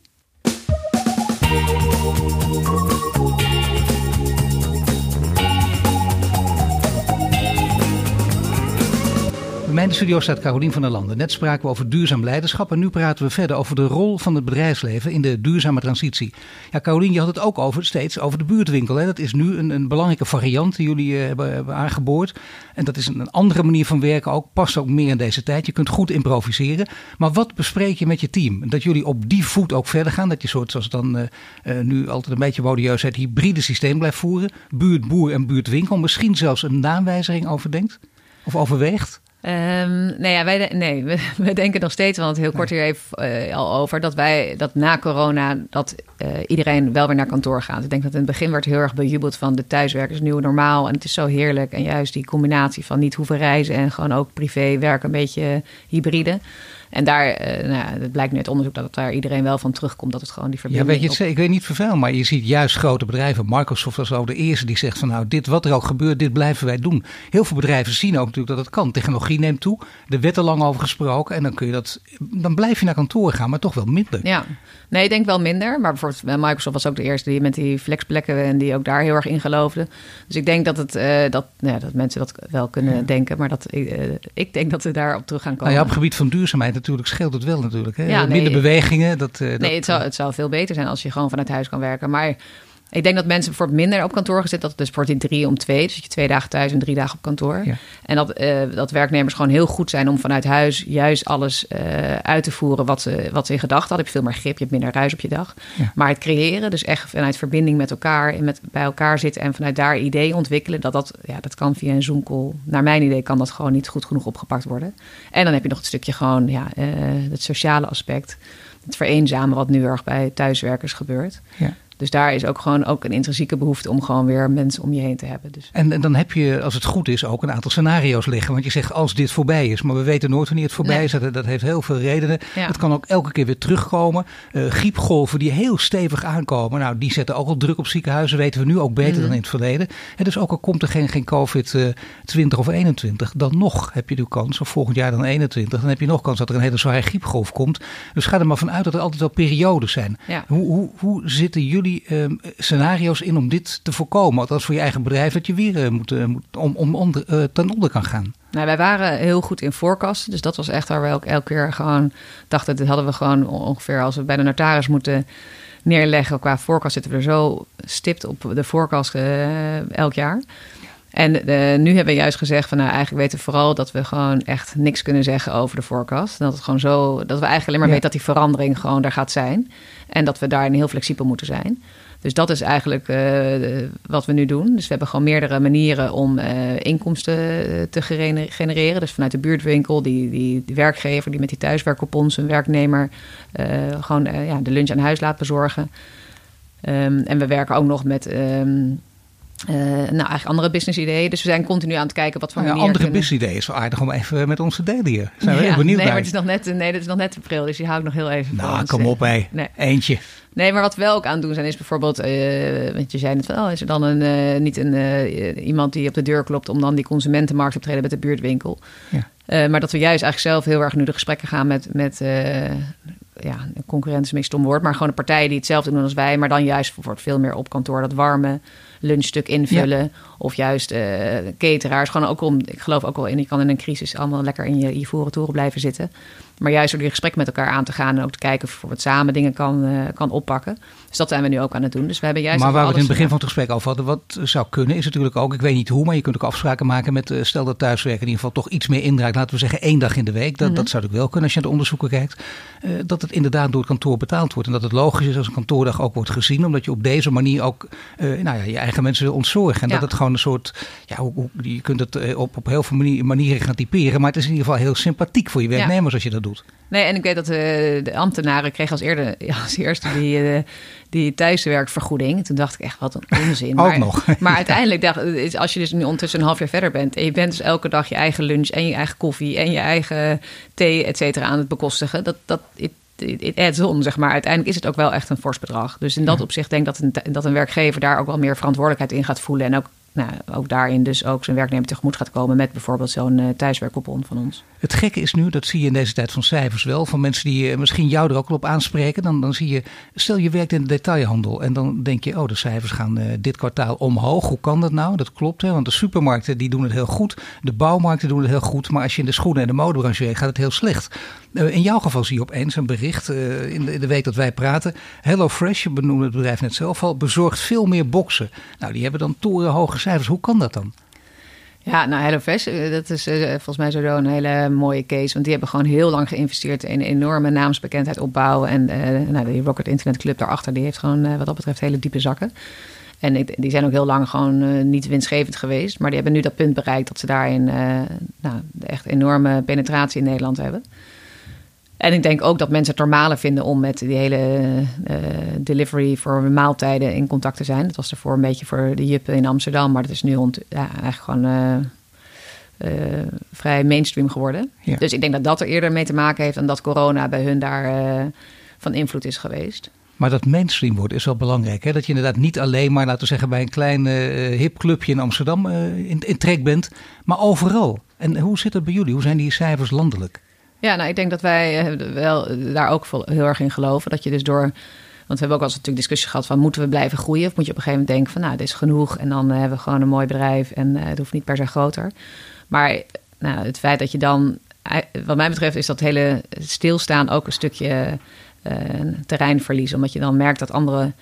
In de studio staat Carolien van der Landen. Net spraken we over duurzaam leiderschap en nu praten we verder over de rol van het bedrijfsleven in de duurzame transitie. Ja, Carolien, je had het ook over, steeds over de buurtwinkel. Dat is nu een, een belangrijke variant die jullie uh, hebben, aangeboord. En dat is een, andere manier van werken ook, past ook meer in deze tijd. Je kunt goed improviseren. Maar wat bespreek je met je team? Dat jullie op die voet ook verder gaan? Dat je soort, zoals dan uh, uh, nu altijd een beetje modieus het hybride systeem blijft voeren? Buurt, boer en buurtwinkel. Misschien zelfs een naamwijziging overdenkt? Of overweegt? Um, nee, ja, wij, nee we, we, denken nog steeds, want heel kort hier even uh, al over, dat wij dat na corona dat uh, iedereen wel weer naar kantoor gaat. Ik denk dat in het begin werd heel erg bejubeld van de thuiswerkers nieuw normaal en het is zo heerlijk. En juist die combinatie van niet hoeven reizen en gewoon ook privé werken, een beetje hybride. En daar, uh, nou, het blijkt nu uit onderzoek dat het daar iedereen wel van terugkomt. Dat het gewoon die verbinding... Ja, weet je het, ik weet niet vervel, maar je ziet juist grote bedrijven. Microsoft was ook de eerste die zegt van nou, dit wat er ook gebeurt, dit blijven wij doen. Heel veel bedrijven zien ook natuurlijk dat het kan. Technologie neemt toe. Er werd er lang over gesproken. En dan kun je dat, dan blijf je naar kantoor gaan, maar toch wel minder. Ja, nee, ik denk wel minder. Maar bijvoorbeeld Microsoft was ook de eerste die met die flexplekken en die ook daar heel erg in geloofde. Dus ik denk dat, het, uh, dat, nou ja, dat mensen dat wel kunnen ja. denken. Maar dat, uh, ik denk dat we daarop terug gaan komen. Nou ja, op het gebied van duurzaamheid natuurlijk scheelt het wel natuurlijk. Hè? Ja, nee, Minder bewegingen. Dat, uh, nee, het, zou, het zou veel beter zijn als je gewoon vanuit huis kan werken. Maar ik denk dat mensen bijvoorbeeld minder op kantoor gezet. Dat het dus wordt in drie om twee. Dus je twee dagen thuis en drie dagen op kantoor. Ja. En dat, uh, dat werknemers gewoon heel goed zijn om vanuit huis juist alles uh, uit te voeren wat ze, wat ze in gedachten hadden. Heb je veel meer grip, je hebt minder ruis op je dag. Ja. Maar het creëren, dus echt vanuit verbinding met elkaar en met, bij elkaar zitten en vanuit daar ideeën ontwikkelen. Dat, dat, ja, dat kan via een Zoom-call. Naar mijn idee kan dat gewoon niet goed genoeg opgepakt worden. En dan heb je nog het stukje gewoon ja, uh, het sociale aspect. Het vereenzamen wat nu erg bij thuiswerkers gebeurt. Ja. Dus daar is ook gewoon ook een intrinsieke behoefte om gewoon weer mensen om je heen te hebben. Dus. En, en, dan heb je, als het goed is, ook een aantal scenario's liggen. Want je zegt als dit voorbij is, maar we weten nooit wanneer het voorbij Nee. is. Dat, dat heeft heel veel redenen. Ja. Het kan ook elke keer weer terugkomen. Uh, griepgolven die heel stevig aankomen, nou die zetten ook al druk op ziekenhuizen. Weten we nu ook beter Mhm. dan in het verleden. En dus ook al komt er geen, geen COVID eh, 20 of 21, dan nog heb je de kans, of volgend jaar dan 21, dan heb je nog kans dat er een hele zware griepgolf komt. Dus ga er maar vanuit dat er altijd wel periodes zijn. Ja. Hoe, hoe, hoe zitten jullie ehm, scenario's in om dit te voorkomen? Althans voor je eigen bedrijf, dat je weer moet, eh, moet, om, om onder, eh, ten onder kan gaan. Nou, wij waren heel goed in voorkasten. Dus dat was echt waar we ook elke keer gewoon dachten... dit hadden we gewoon ongeveer als we bij de notaris moeten neerleggen... qua voorkast zitten we er zo stipt op de voorkast eh, elk jaar. En eh, nu hebben we juist gezegd van nou eigenlijk weten we vooral dat we gewoon echt niks kunnen zeggen over de voorkast. Dat het gewoon zo dat we eigenlijk alleen maar Ja. weten dat die verandering gewoon daar gaat zijn. En dat we daarin heel flexibel moeten zijn. Dus dat is eigenlijk eh, wat we nu doen. Dus we hebben gewoon meerdere manieren om eh, inkomsten te genereren. Dus vanuit de buurtwinkel, die, die, die werkgever die met die thuiswerkcoupons een werknemer gewoon ja, de lunch aan huis laat bezorgen. Ehm, en we werken ook nog met ehm, Uh, nou, eigenlijk andere business ideeën. Dus we zijn continu aan het kijken wat voor nou ja, Andere business ideeën is wel aardig om even met ons te delen hier. Zijn we ja, benieuwd nee, maar het is nog net, nee, dat is nog net april, dus die hou ik nog heel even Nou, kom op hé. Nee. Eentje. Nee, maar wat we wel ook aan doen zijn is bijvoorbeeld... Uh, want je zei net van, oh, is er dan een, uh, niet een, iemand die op de deur klopt... om dan die consumentenmarkt op te treden met de buurtwinkel. Ja. maar dat we juist eigenlijk zelf heel erg nu de gesprekken gaan met... met ja, concurrentie is een stom woord... maar gewoon de partijen die hetzelfde doen als wij... maar dan juist voor veel meer op kantoor dat warme Lunchstück invullen. Ja. Of juist uh, cateraars. Gewoon ook om, ik geloof ook wel in, je kan in een crisis allemaal lekker in je ivoren toren blijven zitten. Maar juist door die gesprek met elkaar aan te gaan en ook te kijken of we samen dingen kan, uh, kan oppakken. Dus dat zijn we nu ook aan het doen. Dus we hebben juist maar waar we het in het begin van het gesprek over hadden, wat zou kunnen, is natuurlijk ook, ik weet niet hoe, maar je kunt ook afspraken maken met, uh, stel dat thuiswerken in ieder geval toch iets meer indraait, laten we zeggen één dag in de week. Dat, mm dat zou natuurlijk wel kunnen als je naar de onderzoeken kijkt. Uh, dat het inderdaad door het kantoor betaald wordt. En dat het logisch is als een kantoordag ook wordt gezien, omdat je op deze manier ook nou ja, je eigen mensen wil ontzorgen. En dat het gewoon een soort, ja, hoe, je kunt het op, op heel veel manieren gaan typeren, maar het is in ieder geval heel sympathiek voor je werknemers als je dat doet. Nee, en ik weet dat de, de ambtenaren kregen als, eerder, als eerste die, uh, die thuiswerkvergoeding. Toen dacht ik echt, wat een onzin. Ook maar, nog. maar uiteindelijk, dacht, als je dus nu ondertussen een half jaar verder bent... en je bent dus elke dag je eigen lunch en je eigen koffie... en je eigen thee, et cetera, aan het bekostigen... dat, dat it adds on, zeg maar. Uiteindelijk is het ook wel echt een fors bedrag. Dus in dat opzicht denk ik dat een, dat een werkgever daar ook wel meer verantwoordelijkheid in gaat voelen. En ook nou, ook daarin dus ook zijn werknemer tegemoet gaat komen met bijvoorbeeld zo'n uh, van ons. Het gekke is nu, dat zie je in deze tijd van cijfers wel, van mensen die uh, misschien jou er ook al op aanspreken. Dan, dan zie je, stel je werkt in de detailhandel en dan denk je, oh de cijfers gaan uh, dit kwartaal omhoog. Hoe kan dat nou? Dat klopt, hè? want de supermarkten die doen het heel goed. De bouwmarkten doen het heel goed, maar als je in de schoenen en de modebranche werkt, gaat het heel slecht. in jouw geval zie je opeens een bericht in de, in, de, week dat wij praten. HelloFresh, je benoemde het bedrijf net zelf al, bezorgt veel meer boxen. Nou, die hebben dan torenhoge cijfers. Hoe kan dat dan? Ja, nou HelloFresh, eh, dat is uh, volgens mij zo een hele mooie case. Want die hebben gewoon heel lang geïnvesteerd in enorme naamsbekendheid opbouwen. En uh, nou, die Rocket Internet Club daarachter, die heeft gewoon wat dat betreft hele diepe zakken. En die zijn ook heel lang gewoon niet winstgevend geweest. Maar die hebben nu dat punt bereikt dat ze daarin nou, echt enorme penetratie in Nederland hebben. En ik denk ook dat mensen het normaler vinden om met die hele uh, delivery voor maaltijden in contact te zijn. Dat was ervoor een beetje voor de juppen in Amsterdam, maar dat is nu rond, ja, eigenlijk gewoon uh, vrij mainstream geworden. Dus ik denk dat dat er eerder mee te maken heeft dan dat corona bij hun daar van invloed is geweest. Maar dat mainstream wordt is wel belangrijk. Hè? Dat je inderdaad niet alleen maar, laten we zeggen, bij een klein hip clubje in Amsterdam in, in trek bent, maar overal. En hoe zit het bij jullie? Hoe zijn die cijfers landelijk? Ja, nou, ik denk dat wij eh, wel daar ook heel erg in geloven. Dat je dus door. Want we hebben ook al eens natuurlijk discussie gehad van moeten we blijven groeien? Of moet je op een gegeven moment denken van nou, dit is genoeg. En dan hebben we gewoon een mooi bedrijf en uh, het hoeft niet per se groter. Maar nou, het feit dat je dan, wat mij betreft, is dat hele stilstaan ook een stukje uh, terreinverlies. Omdat je dan merkt dat andere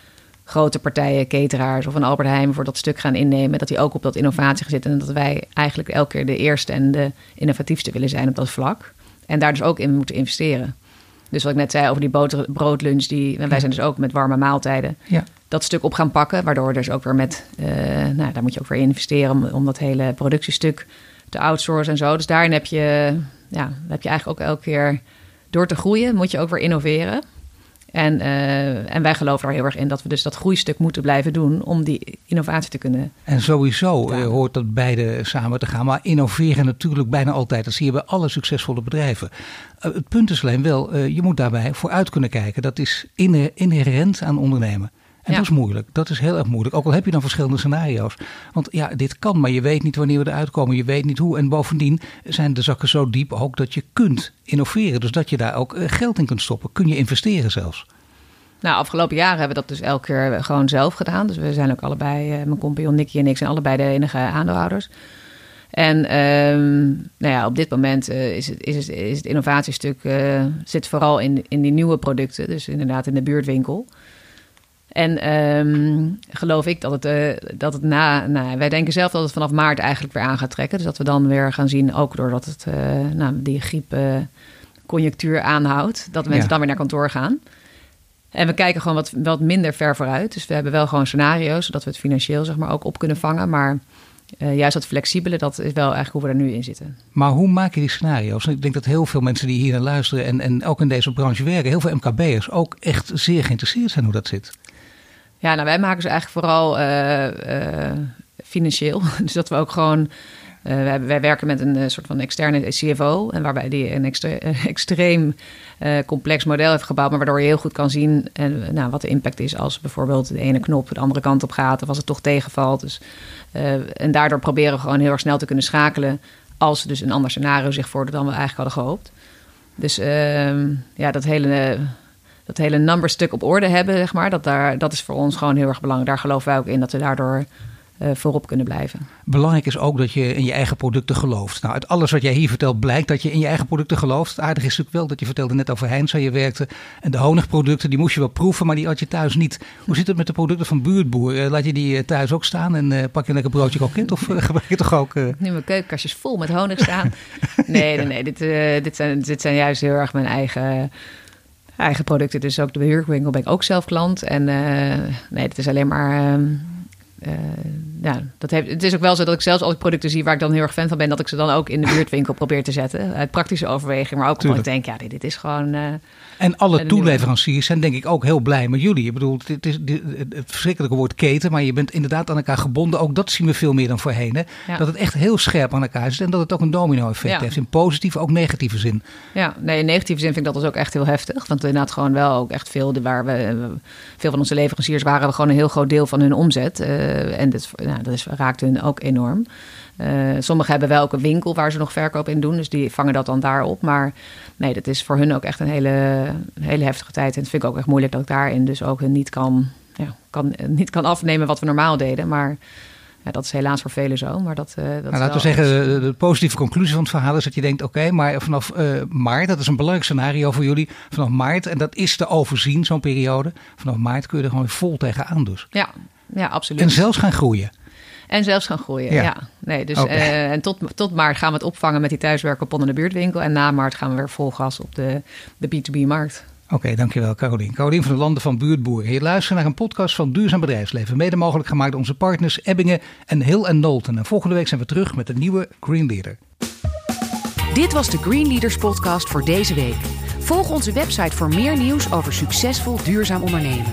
grote partijen, cateraars of een Albert Heijn voor dat stuk gaan innemen. Dat die ook op dat innovatie zitten. En dat wij eigenlijk elke keer de eerste en de innovatiefste willen zijn op dat vlak. En daar dus ook in moeten investeren. Dus wat ik net zei over die boter, broodlunch, die, wij zijn dus ook met warme maaltijden. Ja. Dat stuk op gaan pakken, waardoor dus ook weer met, uh, nou, daar moet je ook weer investeren om, om dat hele productiestuk te outsourcen en zo. Dus daarin heb je, ja, heb je eigenlijk ook elke keer door te groeien, moet je ook weer innoveren. En, uh, en wij geloven er heel erg in dat we dus dat groeistuk moeten blijven doen om die innovatie te kunnen. En sowieso uh, hoort dat beide samen te gaan. Maar innoveren natuurlijk bijna altijd. Dat zie je bij alle succesvolle bedrijven. Uh, het punt is alleen wel, je moet daarbij vooruit kunnen kijken. Dat is inherent aan ondernemen. En dat is moeilijk. Dat is heel erg moeilijk. Ook al heb je dan verschillende scenario's. Want ja, dit kan, maar je weet niet wanneer we eruit komen. Je weet niet hoe. En bovendien zijn de zakken zo diep ook dat je kunt innoveren. Dus dat je daar ook eh, geld in kunt stoppen. Kun je investeren zelfs. Nou, afgelopen jaren hebben we dat dus elke keer gewoon zelf gedaan. Dus we zijn ook allebei, uh, mijn compagnon Nicky en ik zijn allebei de enige aandeelhouders. En um, nou ja, op dit moment uh, is, het, is, het, is het innovatiestuk uh, zit vooral in, in die nieuwe producten. Dus inderdaad in de buurtwinkel. En um, geloof ik dat het, uh, dat het na, nou, wij denken zelf dat het vanaf maart eigenlijk weer aan gaat trekken. Dus dat we dan weer gaan zien, ook doordat het uh, nou, die griepconjunctuur uh, aanhoudt, dat mensen dan weer naar kantoor gaan. En we kijken gewoon wat, wat minder ver vooruit. Dus we hebben wel gewoon scenario's, zodat we het financieel zeg maar, ook op kunnen vangen. Maar uh, juist dat flexibele, dat is wel eigenlijk hoe we er nu in zitten. Maar hoe maak je die scenario's? Ik denk dat heel veel mensen die hier naar luisteren en, en ook in deze branche werken, heel veel MKB'ers ook echt zeer geïnteresseerd zijn hoe dat zit. Ja, nou wij maken ze eigenlijk vooral uh, uh, financieel. Dus dat we ook gewoon uh, wij, wij, werken met een soort van externe CFO. En waarbij die een extre extreem complex model heeft gebouwd. Maar waardoor je heel goed kan zien en, nou, wat de impact is als bijvoorbeeld de ene knop de andere kant op gaat. Of als het toch tegenvalt. Dus, en daardoor proberen we gewoon heel erg snel te kunnen schakelen. Als dus een ander scenario zich voordoet dan we eigenlijk hadden gehoopt. Dus ehm, ja, dat hele dat hele numberstuk op orde hebben, zeg maar, dat, daar, dat is voor ons gewoon heel erg belangrijk. Daar geloven wij ook in dat we daardoor uh, voorop kunnen blijven. Belangrijk is ook dat je in je eigen producten gelooft. Nou, uit alles wat jij hier vertelt blijkt dat je in je eigen producten gelooft. Het aardige is natuurlijk wel dat je vertelde net over Heinz waar je werkte. En de honigproducten, die moest je wel proeven, maar die had je thuis niet. Hoe zit het met de producten van buurtboer? Uh, laat je die uh, thuis ook staan en pak je een lekker broodje kroket? Of gebruik je toch ook... Nu mijn keukenkastjes vol met honing staan. nee, nee, nee. Dit, dit, zijn, dit zijn juist heel erg mijn eigen eigen producten. Dus ook de behuurwinkel ben ik ook zelf klant. En nee, het is alleen maar ehm, uh, ja, dat heeft, het is ook wel zo dat ik zelfs als ik producten zie waar ik dan heel erg fan van ben, dat ik ze dan ook in de buurtwinkel probeer te zetten. Uit praktische overweging, maar ook omdat ik denk, ja, dit, dit is gewoon. Uh, en alle toeleveranciers zijn denk ik ook heel blij met jullie. Ik bedoel, het is het verschrikkelijke woord keten, maar je bent inderdaad aan elkaar gebonden. Ook dat zien we veel meer dan voorheen. Hè? Dat het echt heel scherp aan elkaar is en dat het ook een domino-effect ja. heeft. In positieve, ook negatieve zin. Ja, nee, in negatieve zin vind ik dat dus ook echt heel heftig. Want inderdaad gewoon wel ook echt veel, waar we, veel van onze leveranciers waren we gewoon een heel groot deel van hun omzet. Uh, en dit, nou, dat is, raakt hun ook enorm. Uh, sommigen hebben wel ook een winkel waar ze nog verkoop in doen. Dus die vangen dat dan daarop. Maar nee, dat is voor hun ook echt een hele, hele heftige tijd. En het vind ik ook echt moeilijk dat ik daarin dus ook niet kan, ja, kan, niet kan afnemen wat we normaal deden. Maar ja, dat is helaas voor velen zo. Maar dat, uh, dat nou, laten we zeggen, de, de, positieve conclusie van het verhaal is dat je denkt: oké, maar vanaf uh, maart, dat is een belangrijk scenario voor jullie. Vanaf maart, en dat is te overzien, zo'n periode. Vanaf maart kun je er gewoon vol tegenaan dus. Ja, ja, absoluut. En zelfs gaan groeien. En zelfs gaan groeien, ja. Nee, dus, uh, en tot, tot maart gaan we het opvangen met die thuiswerkpon in de buurtwinkel. En na maart gaan we weer vol gas op de, de B2B-markt. Oké, dankjewel Carolien. Carolien van de Landen van Buurtboeren. Je luistert naar een podcast van Duurzaam Bedrijfsleven. Mede mogelijk gemaakt door onze partners Ebbingen en Hill en Nolten. En volgende week zijn we terug met een nieuwe Green Leader. Dit was de Green Leaders podcast voor deze week. Volg onze website voor meer nieuws over succesvol duurzaam ondernemen.